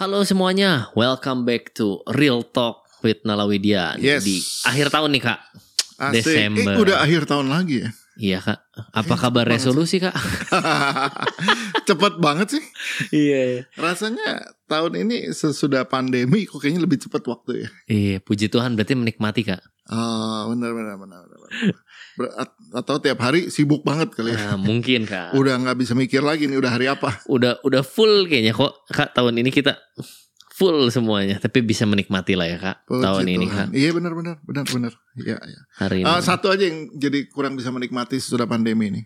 Halo semuanya, welcome back to Real Talk with Nalawidia Yes. di akhir tahun nih kak. Asik. Desember. Eh, udah akhir tahun lagi ya. Iya kak, apa kabar banget resolusi kak? cepet banget sih. Iya. Rasanya tahun ini sesudah pandemi kok kayaknya lebih cepat waktu ya. Iya, puji Tuhan berarti menikmati kak. Oh, benar benar benar. benar, benar. Atau tiap hari sibuk banget kali ya. Nah, mungkin kak. Udah nggak bisa mikir lagi nih udah hari apa. Udah udah full kayaknya kok kak tahun ini kita full semuanya, tapi bisa menikmati lah ya kak Puji tahun ini Tuhan. kak. Iya benar benar benar benar. Iya iya. Hari ini. Ah, satu aja yang jadi kurang bisa menikmati sesudah pandemi ini.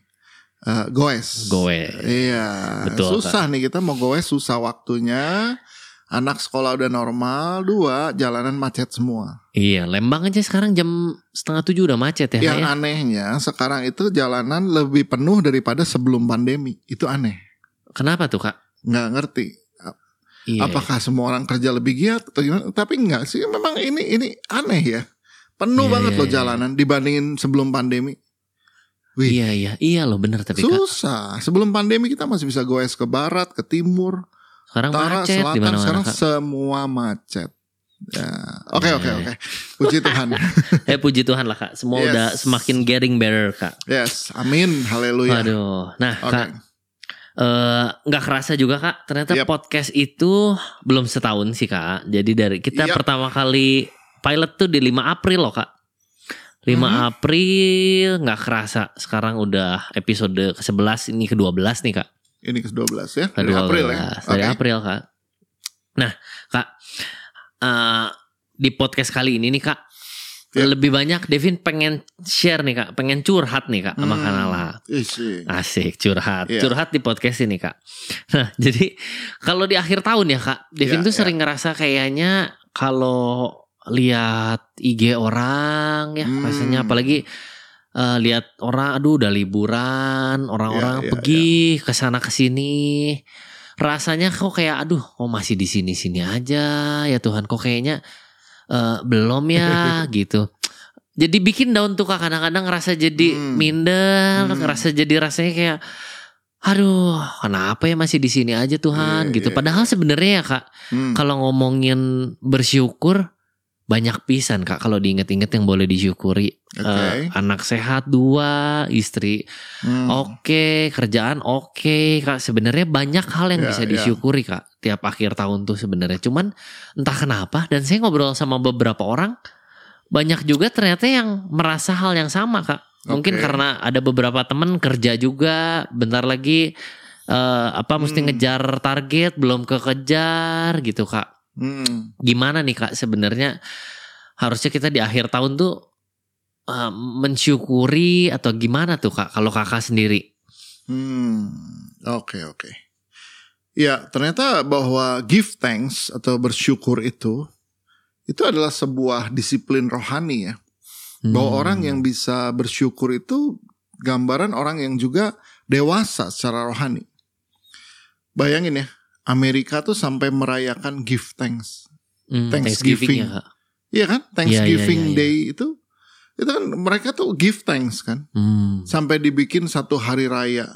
Eh, goes. Goes. Iya. Betul, susah nih kita mau goes susah waktunya. Anak sekolah udah normal, dua jalanan macet semua. Iya, Lembang aja sekarang jam setengah tujuh udah macet ya. Yang Kak, ya? anehnya sekarang itu jalanan lebih penuh daripada sebelum pandemi. Itu aneh. Kenapa tuh kak? Nggak ngerti. Iya. Apakah semua orang kerja lebih giat atau gimana? Tapi enggak sih. Memang ini ini aneh ya. Penuh Iya, banget iya, loh iya. jalanan dibandingin sebelum pandemi. Wih, Iya iya iya loh bener tapi kak. susah. Sebelum pandemi kita masih bisa goes ke barat, ke timur, Sekarang utara, macet di selatan. mana-mana Sekarang kak. semua macet. Ya. Oke oke iya. oke. Puji Tuhan. Eh puji Tuhan lah kak. Semua Yes. udah semakin getting better kak. yes, amin. Haleluya. Aduh. Nah Oke. kak. eh, nggak kerasa juga kak. Ternyata Yep. podcast itu belum setahun sih kak. Jadi dari kita Yep. pertama kali pilot tuh di 5 April loh kak. 5 Mhm. April nggak kerasa. Sekarang udah episode ke-11 ini ke-12 nih kak. Ini ke-12 ya. Dari Ke-12, April ya. Dari Oke. April kak. Nah kak. eh, di podcast kali ini nih kak. Ya. Lebih banyak Devin pengen share nih kak. Pengen curhat nih kak sama Hmm. Kanala. Isi. Asik curhat, Iya. curhat di podcast ini kak. Nah jadi kalau di akhir tahun ya kak, Devin Iya, tuh iya. sering ngerasa kayaknya kalau lihat IG orang ya, Hmm. rasanya apalagi eh, lihat orang, aduh udah liburan, orang-orang Iya, iya, pergi ke sana ke sini, rasanya kok kayak aduh, kok masih di sini-sini aja ya Tuhan, kok kayaknya eh, belum ya gitu. Jadi bikin daun tuh kadang-kadang ngerasa jadi Hmm. minder, Hmm. ngerasa jadi rasanya kayak aduh kenapa ya masih di sini aja Tuhan Iya, gitu. iya, Padahal sebenarnya ya kak Hmm. kalau ngomongin bersyukur banyak pisan kak kalau diinget-inget yang boleh disyukuri. Eh, anak sehat dua, istri Hmm. oke, kerjaan oke kak. Sebenarnya banyak hal yang Ya, bisa ya. disyukuri kak tiap akhir tahun tuh sebenarnya. Cuman entah kenapa dan saya ngobrol sama beberapa orang banyak juga ternyata yang merasa hal yang sama kak. Mungkin Oke. karena ada beberapa temen kerja juga, bentar lagi eh, apa mesti Hmm. ngejar target belum kekejar gitu kak. Hmm. Gimana nih kak sebenarnya harusnya kita di akhir tahun tuh eh, mensyukuri atau gimana tuh kak kalau kakak sendiri? Hmm, oke oke. Ya ternyata bahwa give thanks atau bersyukur itu itu adalah sebuah disiplin rohani ya. Bahwa Hmm. orang yang bisa bersyukur itu gambaran orang yang juga dewasa secara rohani. Bayangin ya, Amerika tuh sampai merayakan give thanks. Hmm, Thanksgiving. ya kak. Iya kan? iya, Thanksgiving iya, iya. Day itu itu kan mereka tuh give thanks kan. Hmm. sampai dibikin satu hari raya.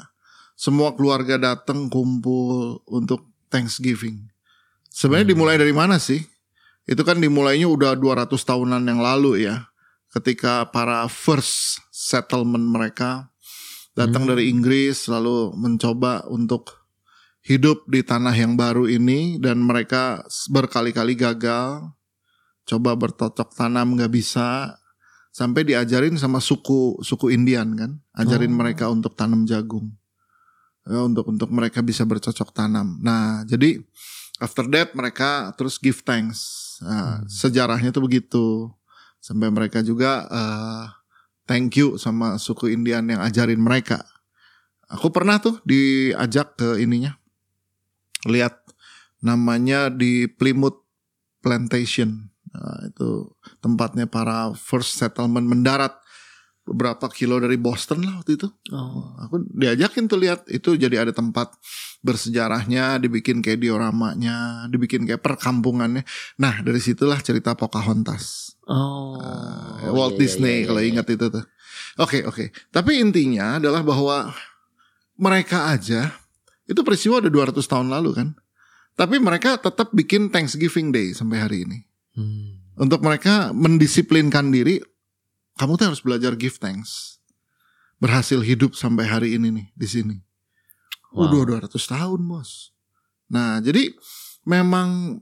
Semua keluarga datang kumpul untuk Thanksgiving. Sebenarnya Hmm. dimulai dari mana sih? Itu kan dimulainya udah 200 tahunan yang lalu ya. Ketika para first settlement mereka datang Hmm. dari Inggris lalu mencoba untuk hidup di tanah yang baru ini dan mereka berkali-kali gagal. Coba bercocok tanam nggak bisa sampai diajarin sama suku suku Indian kan, ajarin Oh. mereka untuk tanam jagung. Ya, untuk untuk mereka bisa bercocok tanam. Nah, jadi after that mereka terus give thanks. Nah, Hmm. Sejarahnya tuh begitu. Sampai mereka juga eh, thank you sama suku Indian yang ajarin mereka. Aku pernah tuh diajak ke ininya. Lihat namanya di Plymouth Plantation. Nah, itu tempatnya para first settlement mendarat beberapa kilo dari Boston lah waktu itu. Oh. Aku diajakin tuh lihat itu jadi ada tempat bersejarahnya, dibikin kayak dioramanya, dibikin kayak perkampungannya. Nah dari situlah cerita Pocahontas. Oh. Uh, Walt iya, Disney iya, iya, kalau ingat itu tuh. Oke oke. Tapi intinya adalah bahwa mereka aja itu peristiwa udah 200 tahun lalu kan. Tapi mereka tetap bikin Thanksgiving Day sampai hari ini. Hmm. Untuk mereka mendisiplinkan diri, kamu tuh harus belajar give thanks. Berhasil hidup sampai hari ini nih di sini. Wow. Udah 200 tahun, Bos. Nah, jadi memang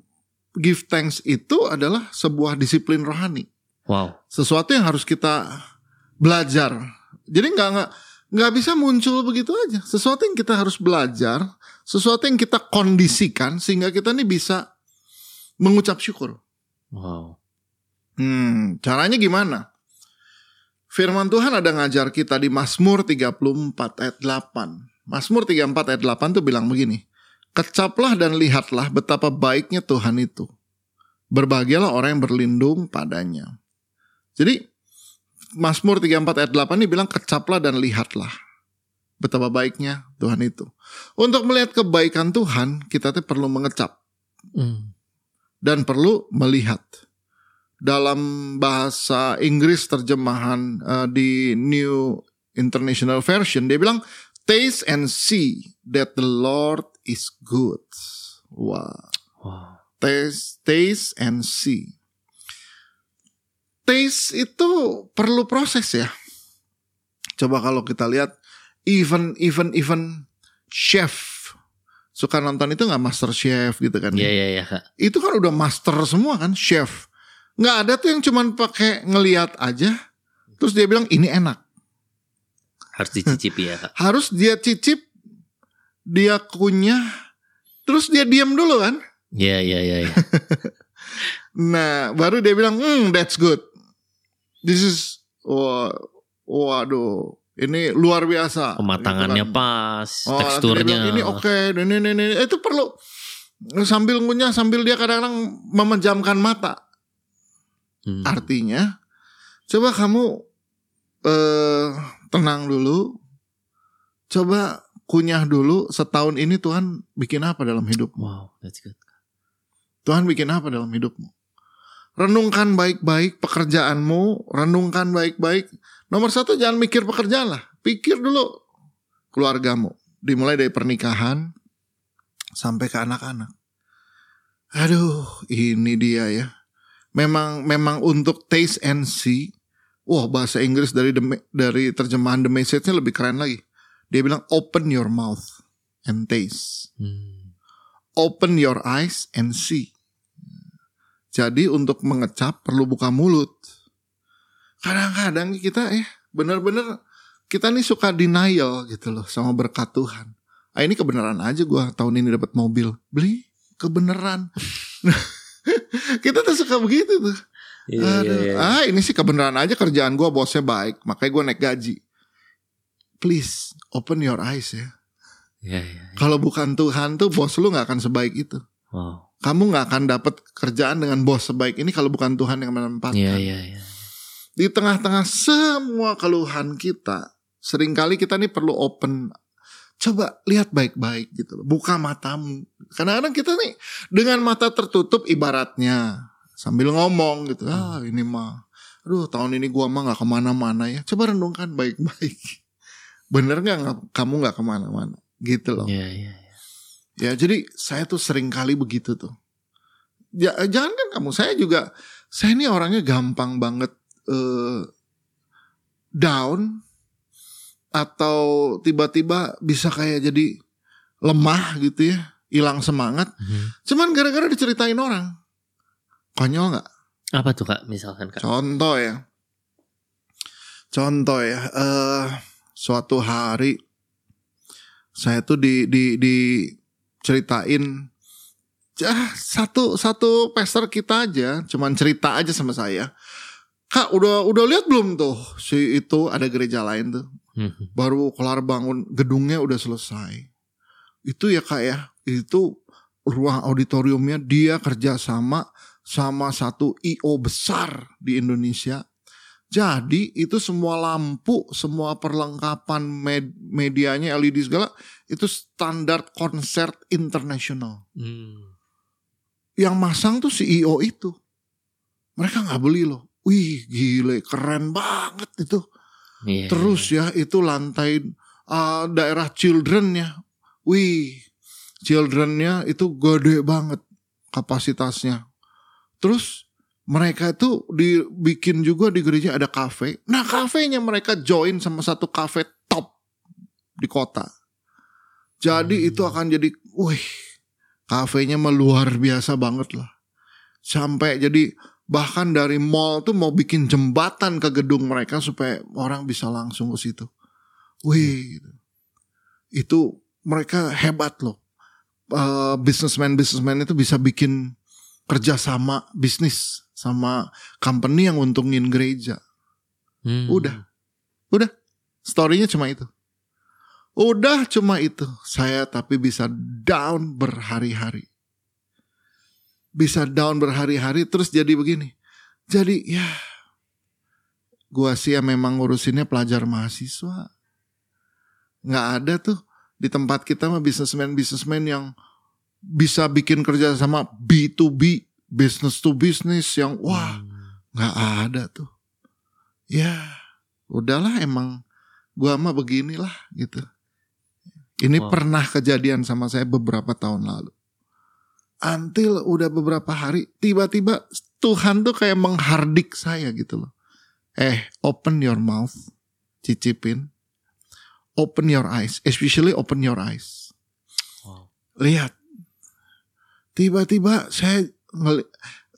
give thanks itu adalah sebuah disiplin rohani. Wow. Sesuatu yang harus kita belajar. Jadi nggak nggak nggak bisa muncul begitu aja. Sesuatu yang kita harus belajar, sesuatu yang kita kondisikan sehingga kita nih bisa mengucap syukur. Wow. Hmm, caranya gimana? Firman Tuhan ada ngajar kita di Mazmur 34 ayat 8. Mazmur 34 ayat 8 tuh bilang begini. Kecaplah dan lihatlah betapa baiknya Tuhan itu. Berbahagialah orang yang berlindung padanya. Jadi Mazmur 34 ayat 8 ini bilang kecaplah dan lihatlah. Betapa baiknya Tuhan itu. Untuk melihat kebaikan Tuhan, kita tuh perlu mengecap Hmm. dan perlu melihat. Dalam bahasa Inggris terjemahan eh, di New International Version dia bilang taste and see that the Lord is good. Wah, Wow. taste, taste and see. Taste itu perlu proses ya. Coba kalau kita lihat even even even chef suka nonton itu nggak master chef gitu kan? ya? Iya iya iya itu kan udah master semua kan chef nggak ada tuh yang cuman pakai ngeliat aja terus dia bilang ini enak Harus dicicipi ya kak. harus dia cicip dia kunyah terus dia diam dulu kan Iya iya iya. iya. nah baru dia bilang hmm that's good this is wah waduh ini luar biasa Pematangannya Gitu kan. pas, Oh, teksturnya. bilang, ini oke ini ini ini itu perlu sambil ngunyah sambil dia kadang-kadang memejamkan mata Hmm. Artinya, coba kamu eh tenang dulu, coba kunyah dulu setahun ini Tuhan bikin apa dalam hidupmu? Wow, that's good. Tuhan bikin apa dalam hidupmu? Renungkan baik-baik pekerjaanmu, renungkan baik-baik. Nomor satu jangan mikir pekerjaan lah, pikir dulu keluargamu. Dimulai dari pernikahan sampai ke anak-anak. Aduh, ini dia ya. Memang memang untuk taste and see. Wah, bahasa Inggris dari the- dari terjemahan The Message-nya lebih keren lagi. Dia bilang open your mouth and taste Hmm. open your eyes and see. Jadi untuk mengecap perlu buka mulut. Kadang-kadang kita eh bener-bener kita nih suka denial gitu loh sama berkat Tuhan. Ah ini kebenaran aja gua tahun ini dapat mobil. Beli kebenaran. kita tuh suka begitu tuh. Iya, iya, Aduh, iya. ah ini sih kebenaran aja kerjaan gua bosnya baik, makanya gua naik gaji. Please open your eyes ya. Iya, iya. Kalau bukan Tuhan tuh bos lu nggak akan sebaik itu. Wow. Kamu nggak akan dapat kerjaan dengan bos sebaik ini kalau bukan Tuhan yang menempatkan. Iya, iya, iya. Di tengah-tengah semua keluhan kita, sering kali kita nih perlu open. Coba lihat baik-baik gitu loh. Buka matamu. Kadang-kadang kita nih dengan mata tertutup ibaratnya. Sambil ngomong gitu. Ah ini mah. Aduh tahun ini gua mah gak ke mana-mana ya. Coba renungkan baik-baik. Bener gak, nggak- kamu gak ke mana-mana? Gitu loh. Iya, iya. iya. Ya jadi saya tuh sering kali begitu tuh. Ya, jangan kan kamu, saya juga, saya ini orangnya gampang banget eh, down atau tiba-tiba bisa kayak jadi lemah gitu ya, hilang semangat. Mhm. Cuman gara-gara diceritain orang. Konyol nggak? Apa tuh kak? Misalkan kak. Contoh ya. Contoh ya. eh suatu hari saya tuh di di di ceritain ya satu satu pester kita aja, cuman cerita aja sama saya. Kak, udah udah lihat belum tuh si itu ada gereja lain tuh. Mhm. Baru kelar bangun gedungnya udah selesai. Itu ya kak ya, itu ruang auditoriumnya dia kerjasama sama satu IO besar di Indonesia. Jadi itu semua lampu, semua perlengkapan med- medianya LED segala itu standar konser internasional. Hmm. Yang masang tuh CEO itu. Mereka nggak beli loh. Wih gile keren banget itu. Iya, Terus ya itu lantai uh, daerah children ya. Wih childrennya itu gede banget kapasitasnya. Terus mereka itu dibikin juga di gereja ada kafe. Nah kafenya mereka join sama satu kafe top di kota. Jadi Hmm. itu akan jadi, wih, kafenya mah luar biasa banget lah. Sampai jadi bahkan dari mall tuh mau bikin jembatan ke gedung mereka supaya orang bisa langsung ke situ. Wih, gitu. itu mereka hebat loh. Uh, businessman-businessman itu bisa bikin kerjasama bisnis sama company yang untungin gereja. Hmm. Udah. Udah. Storynya cuma itu. Udah cuma itu. Saya tapi bisa down berhari-hari. Bisa down berhari-hari terus jadi begini. Jadi ya gua sih ya memang ngurusinnya pelajar mahasiswa. Nggak ada tuh di tempat kita mah bisnismen-bisnismen yang bisa bikin kerja sama B2B, business to business yang wah Hmm. nggak ada tuh. Ya, udahlah emang gua mah beginilah gitu. Ini Wow. pernah kejadian sama saya beberapa tahun lalu. Until udah beberapa hari, tiba-tiba Tuhan tuh kayak menghardik saya gitu loh. Eh, open your mouth, cicipin. Open your eyes, especially open your eyes. Wow. Lihat, tiba-tiba saya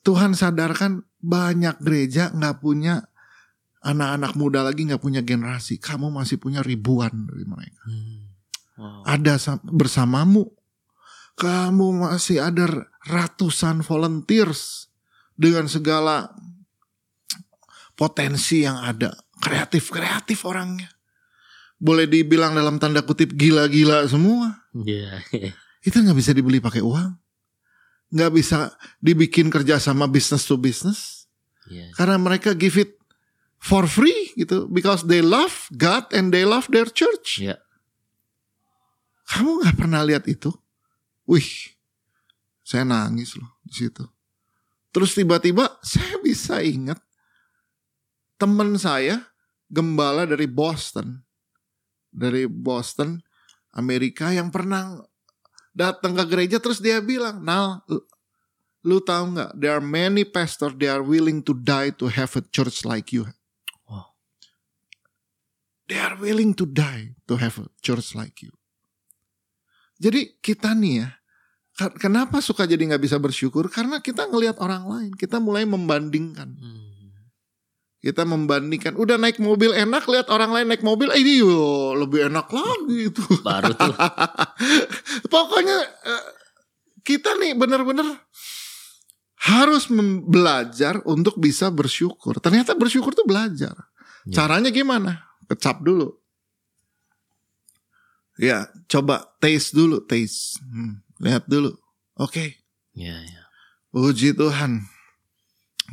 Tuhan sadarkan banyak gereja nggak punya anak-anak muda lagi nggak punya generasi. Kamu masih punya ribuan dari mereka. Hmm. Wow. Ada sam- bersamamu. Kamu masih ada ratusan volunteers dengan segala potensi yang ada. Kreatif-kreatif orangnya. Boleh dibilang dalam tanda kutip gila-gila semua. Iya. Itu nggak bisa dibeli pakai uang. Nggak bisa dibikin kerja sama business to business. Karena mereka give it for free gitu. Because they love God and they love their church. Iya. Kamu nggak pernah lihat itu? Wih, saya nangis loh di situ. Terus tiba-tiba saya bisa ingat teman saya gembala dari Boston, dari Boston, Amerika yang pernah datang ke gereja terus dia bilang, "Nal, lu, tahu nggak? There are many pastors they are willing to die to have a church like you." Wow. They are willing to die to have a church like you. Jadi kita nih ya, kenapa suka jadi nggak bisa bersyukur? Karena kita ngelihat orang lain, kita mulai membandingkan. Hmm. Kita membandingkan, udah naik mobil enak, lihat orang lain naik mobil, eh, ini yo lebih enak lagi itu. Baru tuh. Pokoknya eh, kita nih benar-benar harus belajar untuk bisa bersyukur. Ternyata bersyukur tuh belajar. Ya. Caranya gimana? Kecap dulu. Ya, coba taste dulu, taste. Hmm, lihat dulu. Oke, Iya, iya. puji Tuhan.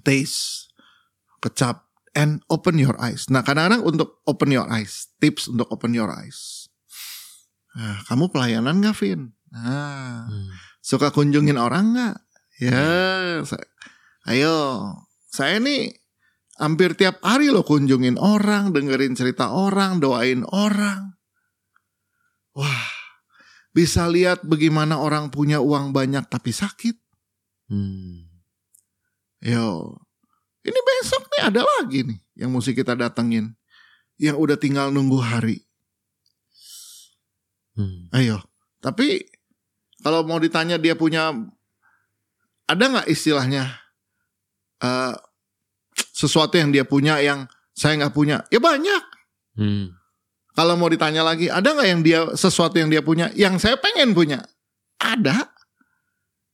Taste, kecap, and open your eyes. Nah, kadang-kadang untuk open your eyes, tips untuk open your eyes. Nah, kamu pelayanan gak, Vin? Nah, Hmm. suka kunjungin orang nggak? Ya, sa- ayo. Saya nih hampir tiap hari loh kunjungin orang, dengerin cerita orang, doain orang. Wah, bisa lihat bagaimana orang punya uang banyak tapi sakit. Hmm. Yo, ini besok nih ada lagi nih yang mesti kita datengin. Yang udah tinggal nunggu hari. Hmm. Ayo. Tapi kalau mau ditanya dia punya ada nggak istilahnya eh sesuatu yang dia punya yang saya nggak punya? Ya banyak. Hmm. Kalau mau ditanya lagi, ada nggak yang dia sesuatu yang dia punya yang saya pengen punya? Ada.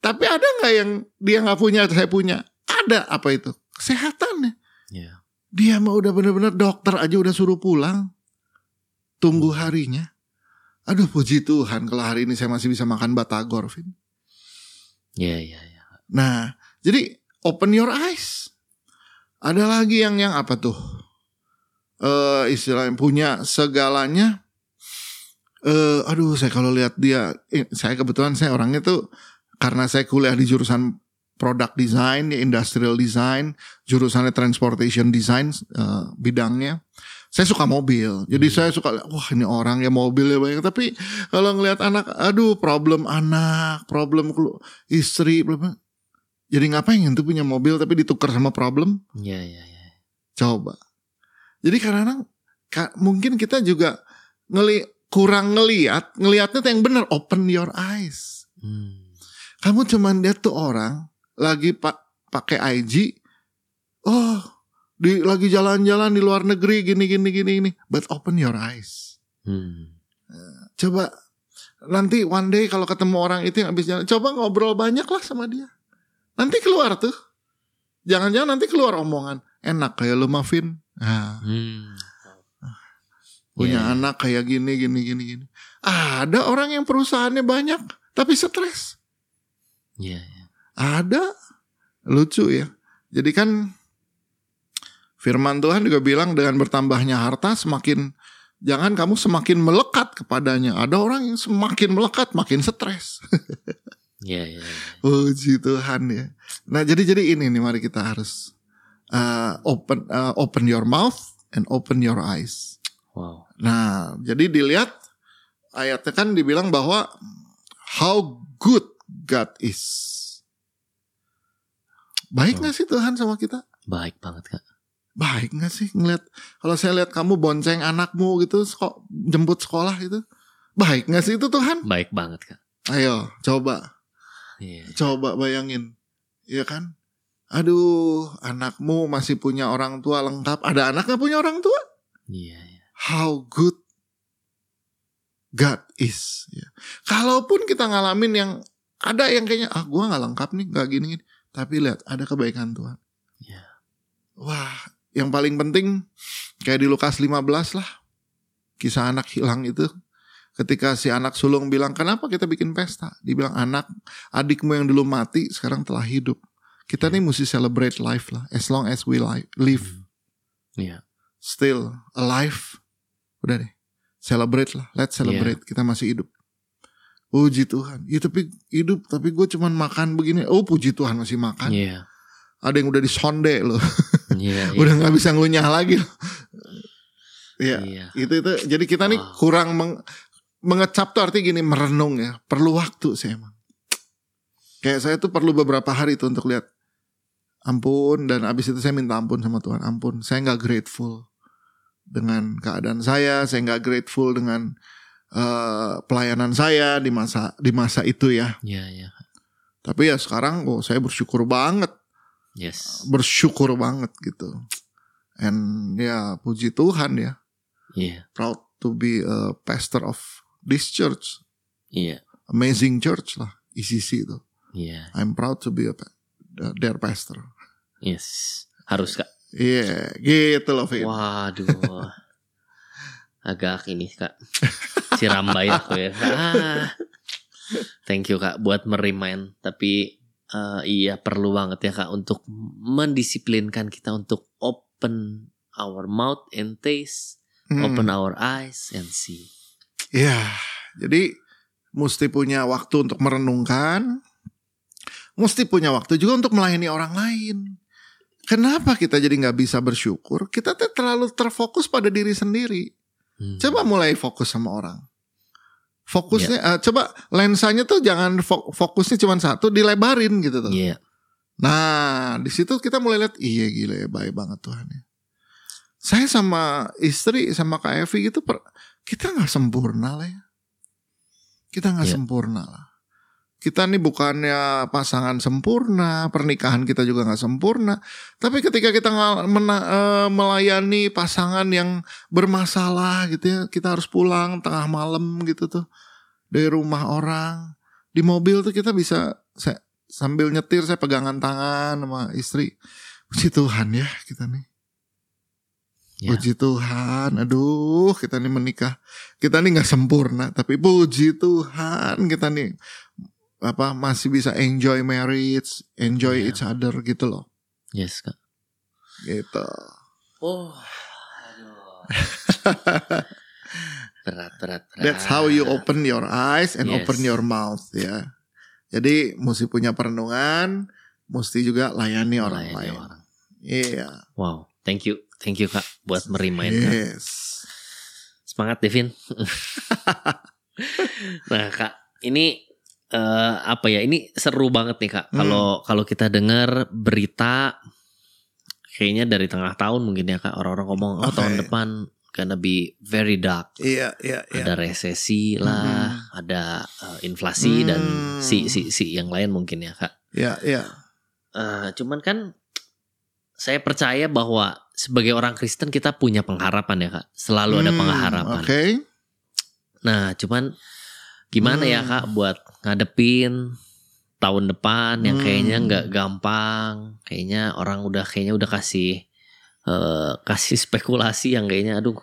Tapi ada nggak yang dia nggak punya saya punya? Ada. Apa itu? Kesehatan. Iya. Dia mah udah bener-bener dokter aja udah suruh pulang. Tunggu harinya. Aduh puji Tuhan kalau hari ini saya masih bisa makan batagor, Vin. Iya, iya, iya. Nah, jadi open your eyes. Ada lagi yang yang apa tuh? Eh istilah yang punya segalanya. Eh aduh, saya kalau lihat dia, eh, saya kebetulan saya orangnya tuh karena saya kuliah di jurusan product design, ya industrial design, jurusannya transportation design eh, bidangnya. saya suka mobil. Jadi Hmm. saya suka wah ini orang ya mobilnya banyak. Tapi kalau ngelihat anak, aduh problem anak, problem istri, problem. Jadi ngapain tuh punya mobil tapi ditukar sama problem? Iya, iya, iya. Coba. Jadi kadang-kadang ka- mungkin kita juga ngeli kurang ngeliat, ngelihatnya tuh yang benar. Open your eyes. Hmm. Kamu cuman lihat tuh orang lagi pak pakai IG, oh di lagi jalan-jalan di luar negeri gini gini gini gini. But open your eyes. Hmm. Coba nanti one day kalau ketemu orang itu yang habis jalan, coba ngobrol banyak lah sama dia. Nanti keluar tuh. Jangan-jangan nanti keluar omongan enak kayak lu Mavin. Nah, Hmm. punya Iya. anak kayak gini gini gini gini. Ada orang yang perusahaannya banyak tapi stres. Iya, iya. Ada lucu ya. Jadi kan firman Tuhan juga bilang dengan bertambahnya harta semakin jangan kamu semakin melekat kepadanya. Ada orang yang semakin melekat makin stres. Iya, iya. iya. Puji Tuhan ya. Nah jadi jadi ini nih mari kita harus uh, open uh, open your mouth and open your eyes. Wow. Nah, jadi dilihat ayatnya kan dibilang bahwa how good God is. Baik gak sih Tuhan sama kita? Baik banget, Kak. Baik gak sih ngeliat kalau saya lihat kamu bonceng anakmu gitu seko- jemput sekolah gitu. Baik gak sih itu Tuhan? Baik banget, Kak. Ayo coba Iya. coba bayangin. Iya kan? Aduh, anakmu masih punya orang tua lengkap. Ada anak gak punya orang tua? Iya, iya. how good God is. Ya. Kalaupun kita ngalamin yang ada yang kayaknya ah gue nggak lengkap nih nggak gini, gini tapi lihat ada kebaikan Tuhan. Iya. Wah, yang paling penting kayak di Lukas 15 lah. Kisah anak hilang itu ketika si anak sulung bilang kenapa kita bikin pesta dibilang anak adikmu yang dulu mati sekarang telah hidup kita nih mesti celebrate life lah as long as we li- live Iya. still alive. Udah deh. Celebrate lah. Let's celebrate. Kita masih hidup. Puji Tuhan. Ya tapi hidup. Tapi gue cuman makan begini. Oh puji Tuhan masih makan. Iya. Ada yang udah disonde loh. Iya, iya. udah nggak bisa ngunyah lagi loh. Iya. Iya. Itu itu. Jadi kita nih Wow. kurang meng- mengecap tuh artinya gini merenung ya. Perlu waktu sih emang. Kayak saya tuh perlu beberapa hari tuh untuk lihat. Ampun dan abis itu saya minta ampun sama Tuhan. Ampun, saya nggak grateful dengan keadaan saya. Saya nggak grateful dengan eh, pelayanan saya di masa di masa itu ya. Iya, iya. Tapi ya sekarang, oh saya bersyukur banget, Yes. bersyukur banget gitu. And ya puji Tuhan ya, Iya. proud to be a pastor of this church, Iya. amazing church lah, ICC itu. Iya. I'm proud to be a pa- their pastor. Yes. Harus, Kak. Iya, gitu loh Vin. Waduh. Agak ini kak. Sirambai aku ya. Ah. Thank you kak buat merimain. Tapi eh, iya perlu banget ya kak untuk mendisiplinkan kita untuk open our mouth and taste. Hmm. Open our eyes and see. Iya, jadi mesti punya waktu untuk merenungkan, mesti punya waktu juga untuk melayani orang lain. Kenapa kita jadi nggak bisa bersyukur? Kita tuh terlalu terfokus pada diri sendiri. Hmm. Coba mulai fokus sama orang. Fokusnya, eh, coba lensanya tuh jangan fo- fokusnya cuma satu, dilebarin gitu tuh. Iya. Nah, di situ kita mulai lihat, iya gila ya, baik banget Tuhan ya. Saya sama istri, sama Kak Evi gitu, per- kita nggak sempurna lah ya. Kita nggak Iya. sempurna lah. Kita nih bukannya pasangan sempurna, pernikahan kita juga nggak sempurna. Tapi ketika kita mena- eh, melayani pasangan yang bermasalah gitu ya, kita harus pulang tengah malam gitu tuh dari rumah orang. Di mobil tuh kita bisa saya, sambil nyetir saya pegangan tangan sama istri. Puji Tuhan ya kita nih. Ya. Puji Tuhan, aduh kita nih menikah, kita nih nggak sempurna, tapi puji Tuhan kita nih apa masih bisa enjoy marriage, enjoy Iya. each other gitu loh, Yes kak. gitu. Oh. Aduh. berat berat berat. That's how you open your eyes and Yes. open your mouth ya. Jadi mesti punya perenungan, mesti juga layani orang Melayani lain. orang. Iya. Wow, thank you Thank you kak buat merimain kak. Yes. Semangat Devin. nah kak, ini eh, apa ya? Ini seru banget nih kak. Hmm. Kalau kalau kita dengar berita, kayaknya dari tengah tahun mungkin ya kak. Orang-orang ngomong, oh tahun depan gonna be very dark. Iya, iya, iya. Ada resesi lah, ada eh, inflasi dan Hmm. si si si yang lain mungkin ya kak. Iya, iya. Eh, cuman kan saya percaya bahwa sebagai orang Kristen kita punya pengharapan ya kak. Selalu ada Hmm, pengharapan. Oke. Nah, cuman gimana ya Hmm. kak buat ngadepin tahun depan yang Hmm. kayaknya nggak gampang, kayaknya orang udah kayaknya udah kasih eh, kasih spekulasi yang kayaknya aduh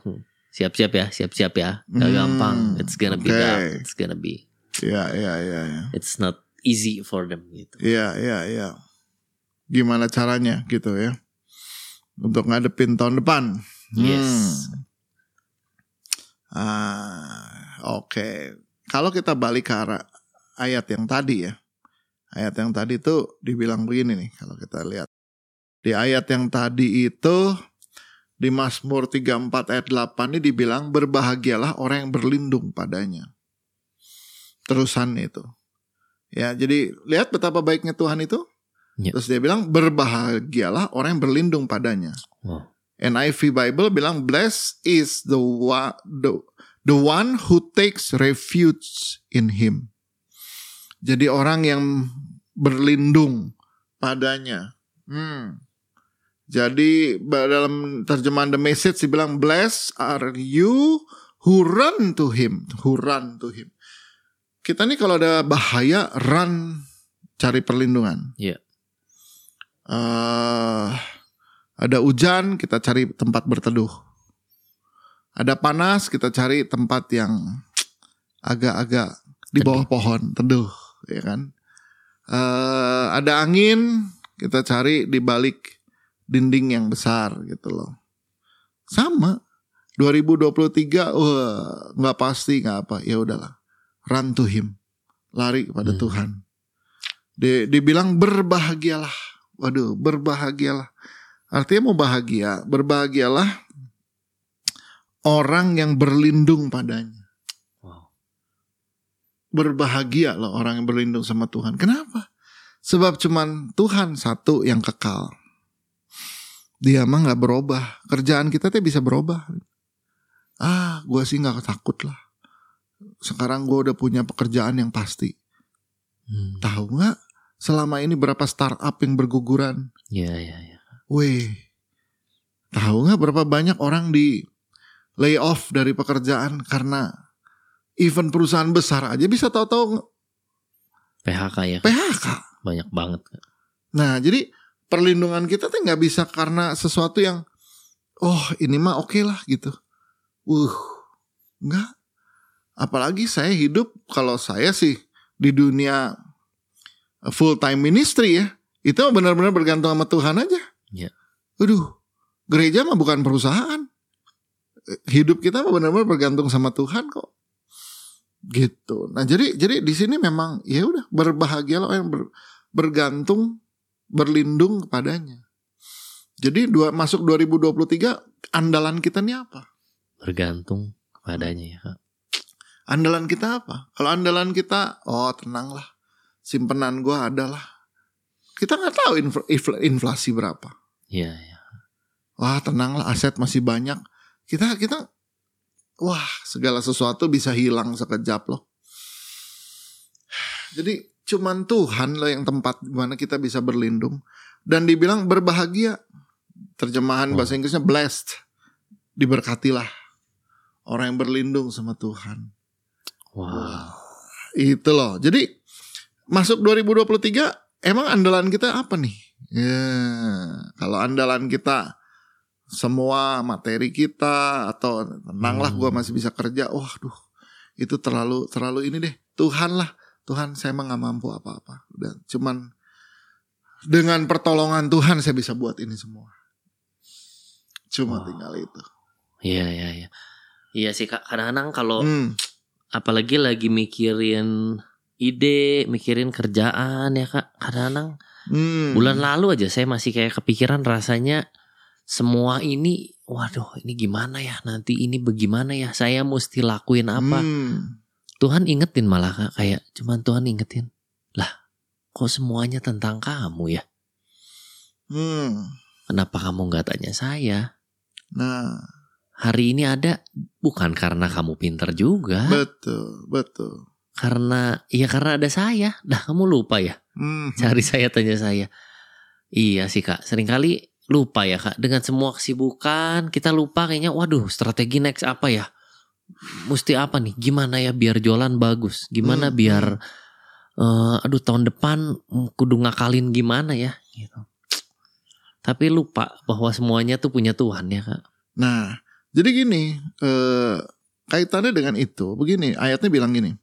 siap-siap ya, siap-siap ya, nggak Hmm, gampang, it's gonna be oke. dark, it's gonna be, Iya, iya, iya, iya. it's not easy for them gitu. Iya, iya, iya. Gimana caranya gitu ya? Untuk ngadepin tahun depan. Yes. Hmm. Ah, oke. Kalau kita balik ke arah ayat yang tadi ya. Ayat yang tadi itu dibilang begini nih kalau kita lihat. Di ayat yang tadi itu di Mazmur 34 ayat 8 ini dibilang berbahagialah orang yang berlindung padanya. Terusan itu. Ya, jadi lihat betapa baiknya Tuhan itu. Ya. Terus dia bilang berbahagialah orang yang berlindung padanya. Wow. NIV Bible bilang blessed is the the, the one who takes refuge in him. Jadi orang yang berlindung padanya. Hmm. Jadi dalam terjemahan The Message dibilang blessed are you who run to him, who run to him. Kita nih kalau ada bahaya run cari perlindungan. Iya. Eh, ada hujan, kita cari tempat berteduh. Ada panas, kita cari tempat yang agak-agak di bawah pohon, teduh, ya kan? Eh, ada angin, kita cari di balik dinding yang besar gitu loh. Sama. 2023, wah nggak pasti nggak apa, ya udahlah. Run to him, lari kepada Hmm. Tuhan. Di- dibilang berbahagialah. Waduh, berbahagialah. Artinya mau bahagia, berbahagialah orang yang berlindung padanya. Wow. Berbahagia loh orang yang berlindung sama Tuhan. Kenapa? Sebab cuman Tuhan satu yang kekal. Dia mah nggak berubah. Kerjaan kita tuh bisa berubah. Ah, gua sih nggak takut lah. Sekarang gua udah punya pekerjaan yang pasti. Hmm. Tahu nggak? Selama ini berapa startup yang berguguran? Ya ya ya. Weh, tahu nggak berapa banyak orang di lay off dari pekerjaan karena event perusahaan besar aja bisa tahu-tahu PHK ya PHK. banyak banget. Nah, jadi perlindungan kita tuh nggak bisa karena sesuatu yang oh ini mah oke lah gitu. Uh, nggak. Apalagi saya hidup kalau saya sih di dunia full time ministry ya, itu benar-benar bergantung sama Tuhan aja. Iya. Aduh, gereja mah bukan perusahaan. Hidup kita benar-benar bergantung sama Tuhan kok. Gitu. Nah, jadi jadi di sini memang ya udah berbahagialah orang yang ber- bergantung berlindung kepadanya. Jadi dua masuk 2023 andalan kita nih apa? Bergantung kepadanya ya kak. Andalan kita apa? Kalau andalan kita, oh tenanglah, simpenan gua adalah. Kita nggak tahu infl- infl- inflasi berapa. Iya ya. Wah tenanglah, aset masih banyak. Kita kita, wah segala sesuatu bisa hilang sekejap loh. Jadi cuman Tuhan lah yang tempat mana kita bisa berlindung dan dibilang berbahagia. Terjemahan bahasa Inggrisnya blessed, diberkatilah orang yang berlindung sama Tuhan. Wow. Itu loh. Jadi masuk 2023 emang andalan kita apa nih? Ya, kalau andalan kita semua materi kita atau tenanglah Hmm. gua masih bisa kerja. Wah, duh. Itu terlalu terlalu ini deh. Tuhan lah. Tuhan saya emang nggak mampu apa-apa. Udah cuman dengan pertolongan Tuhan saya bisa buat ini semua. Cuma Wow. tinggal itu. Iya iya iya. Iya sih kak. Kadang-kadang kalau Hmm. apalagi lagi mikirin ide, mikirin kerjaan ya kak. Kadang-kadang Hmm. bulan lalu aja saya masih kayak kepikiran rasanya semua ini waduh ini gimana ya? Nanti ini bagaimana ya? Saya mesti lakuin apa? Hmm. Tuhan ingetin malah Kak, kayak cuman Tuhan ingetin lah kok semuanya tentang kamu ya? Hmm. kenapa kamu nggak tanya saya? Nah, hari ini ada bukan karena kamu pinter juga. Betul, betul. karena ya karena ada saya. Dah kamu lupa ya? Hmm. cari saya tanya saya. Iya sih kak. Seringkali lupa ya kak. Dengan semua kesibukan kita lupa kayaknya waduh strategi next apa ya? Mesti apa nih? Gimana ya biar jualan bagus? Gimana Hmm, biar eh, aduh tahun depan kudu ngakalin gimana ya? Gitu. Tapi lupa bahwa semuanya tuh punya Tuhan ya kak. Nah, jadi gini, eh, kaitannya dengan itu, begini, ayatnya bilang gini.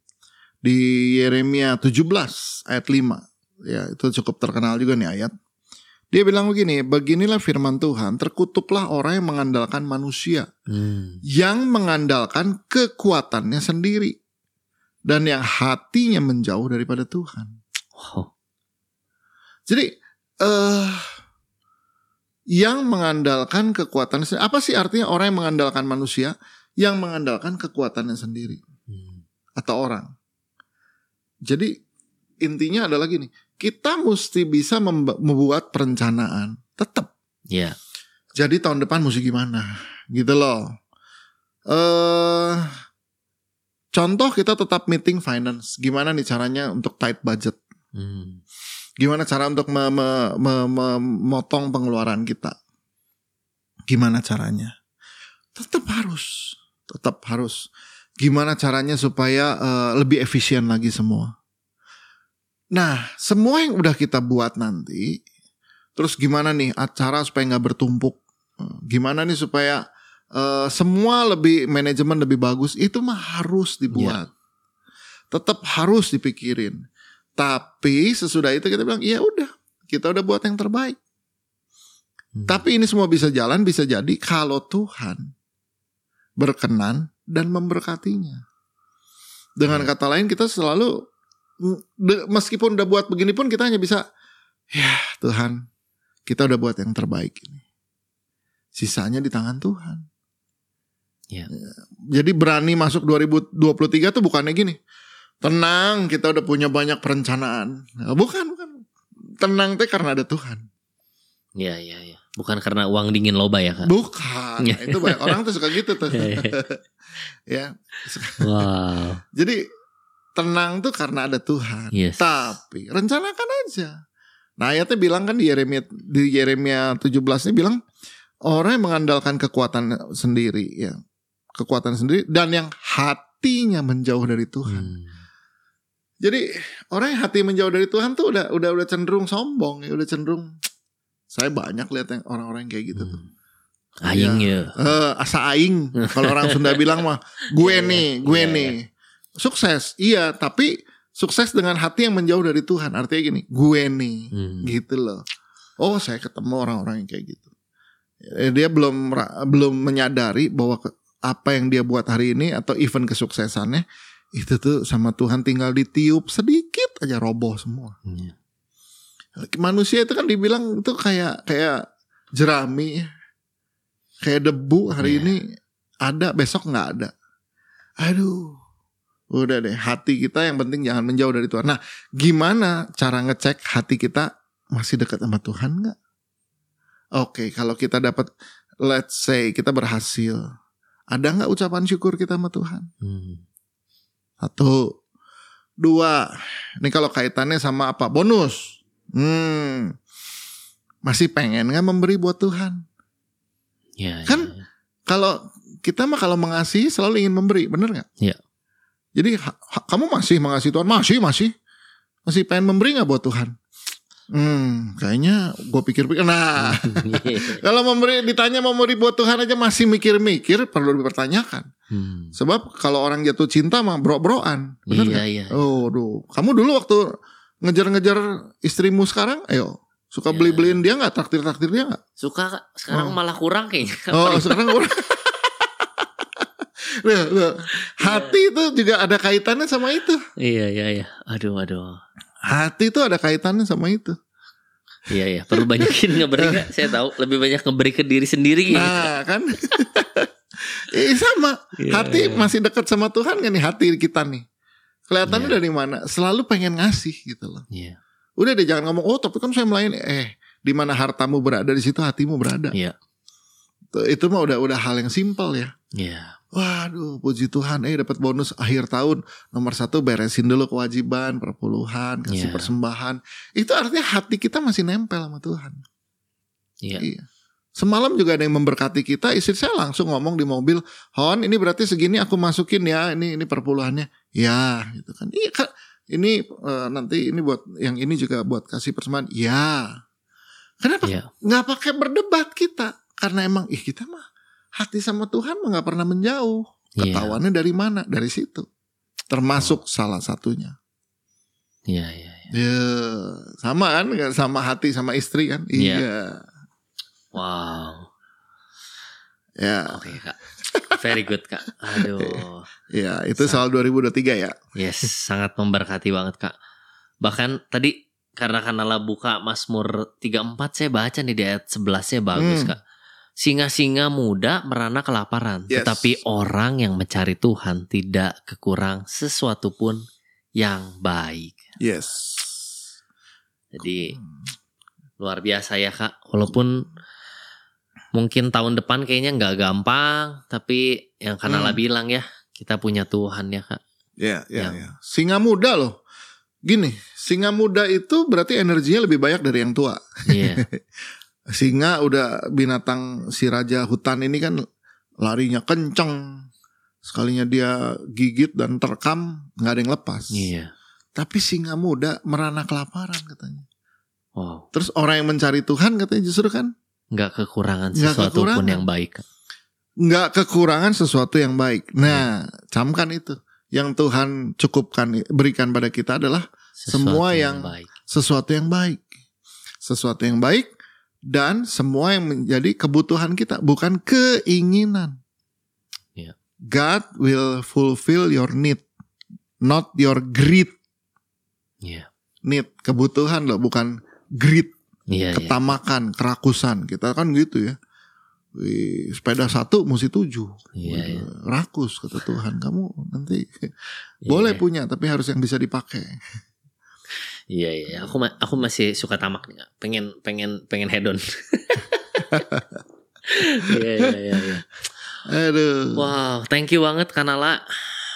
Di Yeremia 17 ayat 5. Ya, itu cukup terkenal juga nih ayat. Dia bilang begini, beginilah firman Tuhan, terkutuklah orang yang mengandalkan manusia, Hmm. yang mengandalkan kekuatannya sendiri, dan yang hatinya menjauh daripada Tuhan. Wow. Jadi eh yang mengandalkan kekuatan sendiri. Apa sih artinya orang yang mengandalkan manusia yang mengandalkan kekuatannya sendiri Hmm. atau orang? Jadi intinya adalah gini, kita mesti bisa memb- membuat perencanaan. Tetap. ya Jadi tahun depan mesti gimana? Gitu loh. Eh contoh kita tetap meeting finance. Gimana nih caranya untuk tight budget? Hmm. Gimana cara untuk me- me- me- me- memotong pengeluaran kita? Gimana caranya? Tetap harus, tetap harus. Gimana caranya supaya eh, lebih efisien lagi semua? Nah, semua yang udah kita buat nanti, terus gimana nih acara supaya nggak bertumpuk? Gimana nih supaya eh, semua lebih manajemen lebih bagus? Itu mah harus dibuat. Tetap harus dipikirin. Tapi sesudah itu kita bilang, iya udah, kita udah buat yang terbaik. Hmm. Tapi ini semua bisa jalan, bisa jadi kalau Tuhan berkenan dan memberkatinya. Dengan Hmm. kata lain kita selalu, meskipun udah buat begini pun kita hanya bisa, ya Tuhan, kita udah buat yang terbaik ini. Sisanya di tangan Tuhan. Ya. Jadi berani masuk 2023 tuh bukannya gini. Tenang, kita udah punya banyak perencanaan. Nah, Bukan, bukan. Tenang teh karena ada Tuhan. ya ya ya bukan karena uang dingin loba ya kak Bukan. Nah, itu banyak orang tuh suka gitu tuh. Ya, ya. ya. wow Jadi tenang tuh karena ada Tuhan. Yes. Tapi rencanakan aja. Nah, ayatnya bilang kan di Yeremia di Yeremia 17 ini bilang orang yang mengandalkan kekuatan sendiri ya. Kekuatan sendiri dan yang hatinya menjauh dari Tuhan. Hmm. Jadi orang yang hati menjauh dari Tuhan tuh udah udah udah cenderung sombong ya, udah cenderung saya banyak lihat yang orang-orang yang kayak gitu tuh. Hmm. Aing ya. Eh, asa aing kalau orang Sunda bilang mah gue Iya, nih, iya. gue Iya, nih. Sukses, iya, tapi sukses dengan hati yang menjauh dari Tuhan. Artinya gini, gue nih, Hmm. gitu loh. Oh, saya ketemu orang-orang yang kayak gitu. Eh, Dia belum belum menyadari bahwa apa yang dia buat hari ini atau event kesuksesannya itu tuh sama Tuhan tinggal ditiup sedikit aja roboh semua. Iya. Manusia itu kan dibilang itu kayak kayak jerami, ya. kayak debu hari Iya. ini ada besok nggak ada. Aduh, udah deh hati kita yang penting jangan menjauh dari Tuhan. Nah, gimana cara ngecek hati kita masih dekat sama Tuhan nggak? Oke, kalau kita dapat, let's say kita berhasil, ada nggak ucapan syukur kita sama Tuhan? Hmm. Satu, dua. Ini kalau kaitannya sama apa? Bonus. Hmm, masih pengen nggak memberi buat Tuhan? Ya, Kan- ya. Kalau kita mah kalau mengasihi selalu ingin memberi, bener nggak? Iya. Jadi kamu masih mengasihi Tuhan, masih masih masih pengen memberi nggak buat Tuhan? Hmm, kayaknya gue pikir-pikir. Nah, kalau memberi ditanya mau memberi buat Tuhan aja masih mikir-mikir, perlu dipertanyakan. Hmm. Sebab kalau orang jatuh cinta mah bro-broan, bener Iya nggak? iya. Oh, duh. Kamu dulu waktu ngejar-ngejar istrimu sekarang, ayo suka Ya. beli-beliin dia nggak? Traktir-traktir dia nggak? Suka sekarang Oh. malah kurang kayaknya. Oh, sekarang kurang. Loh, loh. Hati itu juga ada kaitannya sama itu. Iya iya iya. Aduh aduh. Hati itu ada kaitannya sama itu. Iya iya, perlu banyakin ngeberi Kak. Saya tahu lebih banyak ngeberi ke diri sendiri gitu. Nah kan Eh sama Iya. Hati masih dekat sama Tuhan kan nih hati kita nih Kelihatannya Iya. dari mana Selalu pengen ngasih gitu loh Iya. Udah deh jangan ngomong Oh tapi kan saya melayani Eh di mana hartamu berada di situ hatimu berada Iya. Tuh, Itu mah udah udah hal yang simpel ya Iya. Waduh puji Tuhan Eh dapat bonus akhir tahun Nomor satu beresin dulu kewajiban Perpuluhan Kasih Iya. persembahan Itu artinya hati kita masih nempel sama Tuhan Iya. Iya. Semalam juga ada yang memberkati kita, istri saya langsung ngomong di mobil, Hon, ini berarti segini aku masukin ya, ini ini perpuluhannya, ya, gitu kan. Iya kak, ini eh, nanti ini buat yang ini juga buat kasih persembahan, ya. Kenapa Iya. nggak pakai berdebat kita? Karena emang, ih kita mah hati sama Tuhan mah nggak pernah menjauh. Iya. Ketahuannya dari mana? Dari situ. Termasuk salah satunya. Iya, iya, iya. Ya, sama kan, sama hati sama istri kan? Iya. Iya. Wow. Ya, Oke, Kak. Very good, Kak. Aduh. ya itu soal 2023 ya. Yes, sangat memberkati banget, Kak. Bahkan tadi karena Kanala buka Mazmur 34 saya baca nih di ayat 11-nya bagus, Hmm. Kak. Singa-singa muda merana kelaparan, Yes. tetapi orang yang mencari Tuhan tidak kekurang sesuatu pun yang baik. Yes. Jadi luar biasa ya kak. Walaupun mungkin tahun depan kayaknya nggak gampang, tapi yang Kanala Hmm. bilang ya kita punya Tuhan ya kak. Ya, ya, Yang- ya. Singa muda loh. Gini, singa muda itu berarti energinya lebih banyak dari yang tua. Iya, Singa udah binatang si raja hutan ini kan larinya kenceng. Sekalinya dia gigit dan terkam, nggak ada yang lepas. iya. Tapi singa muda merana kelaparan katanya. Wow, Terus orang yang mencari Tuhan katanya justru kan nggak kekurangan Nggak sesuatu pun kekurangan. yang baik. Nggak kekurangan sesuatu yang baik. Nah, camkan itu. Yang Tuhan cukupkan berikan pada kita adalah Sesuatu Semua yang- baik. sesuatu yang baik. Sesuatu yang baik dan semua yang menjadi kebutuhan kita, bukan keinginan. Iya. God will fulfill your need, not your greed. Iya, Need, kebutuhan loh, bukan greed, iya, iya. ketamakan, kerakusan. Kita kan gitu ya. Wih, sepeda satu mesti tujuh. Iya, iya. Rakus kata Tuhan, kamu nanti boleh Iya. punya tapi harus yang bisa dipakai. Iya, iya. Aku ma- aku masih suka tamak nih. Pengen pengen pengen hedon. Iya, iya, iya, iya. Aduh. Wow, thank you banget Kanala.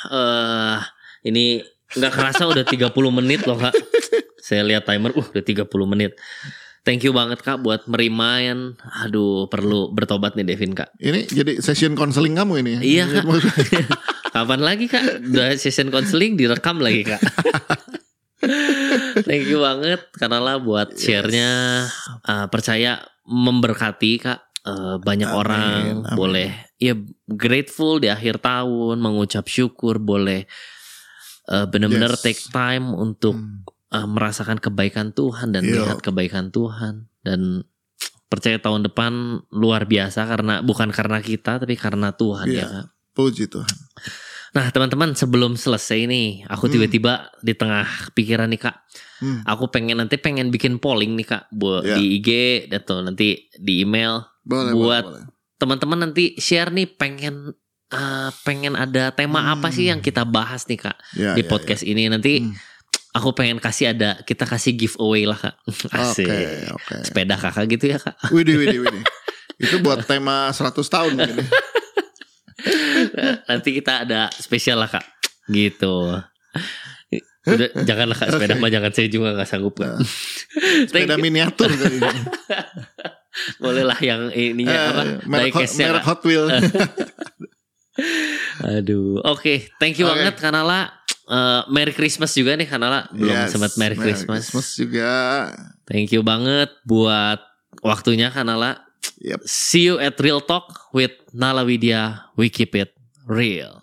eh ini nggak kerasa udah 30 menit loh kak. Saya lihat timer, uh udah 30 menit. Thank you banget kak buat merimain. Aduh, perlu bertobat nih Devin kak. Ini jadi session konseling kamu ini ya? Iya, Kak. Kapan lagi kak? Udah session counseling direkam lagi kak. Thank you banget Kanala buat share-nya. Eh, percaya memberkati kak. Eh, banyak Amin, orang amin. boleh ya grateful di akhir tahun mengucap syukur boleh eh, benar-benar Yes. take time untuk Hmm. eh, merasakan kebaikan Tuhan dan Iya. lihat kebaikan Tuhan dan percaya tahun depan luar biasa karena bukan karena kita tapi karena Tuhan Iya. ya Kak. Puji Tuhan. Nah teman-teman sebelum selesai nih aku Hmm. tiba-tiba di tengah pikiran nih kak Hmm. aku pengen nanti pengen bikin polling nih kak buat Iya. di IG atau nanti di email Boleh, Buat- teman-teman nanti share nih pengen eh, pengen ada tema Hmm. apa sih yang kita bahas nih kak Ya, di ya, podcast ini nanti Hmm. aku pengen kasih ada kita kasih giveaway lah kak ya. Asik oke. sepeda kakak gitu ya kak Widih, widih, widih. Itu buat tema 100 tahun mungkin. nanti kita ada spesial lah kak gitu Udah, janganlah kak sepeda Oke. mah jangan saya juga nggak sanggup kak Thank Sepeda miniatur kali ini. boleh lah yang ininya apa Eh, merek, hot, merek. Hot Wheel. aduh oke thank you Oke. banget Kanala Eh, Merry Christmas juga nih Kanala belum Yes, sempat Merry Christmas. juga. thank you banget buat waktunya Kanala Yep. see you at Real Talk with Nala Widya we keep it real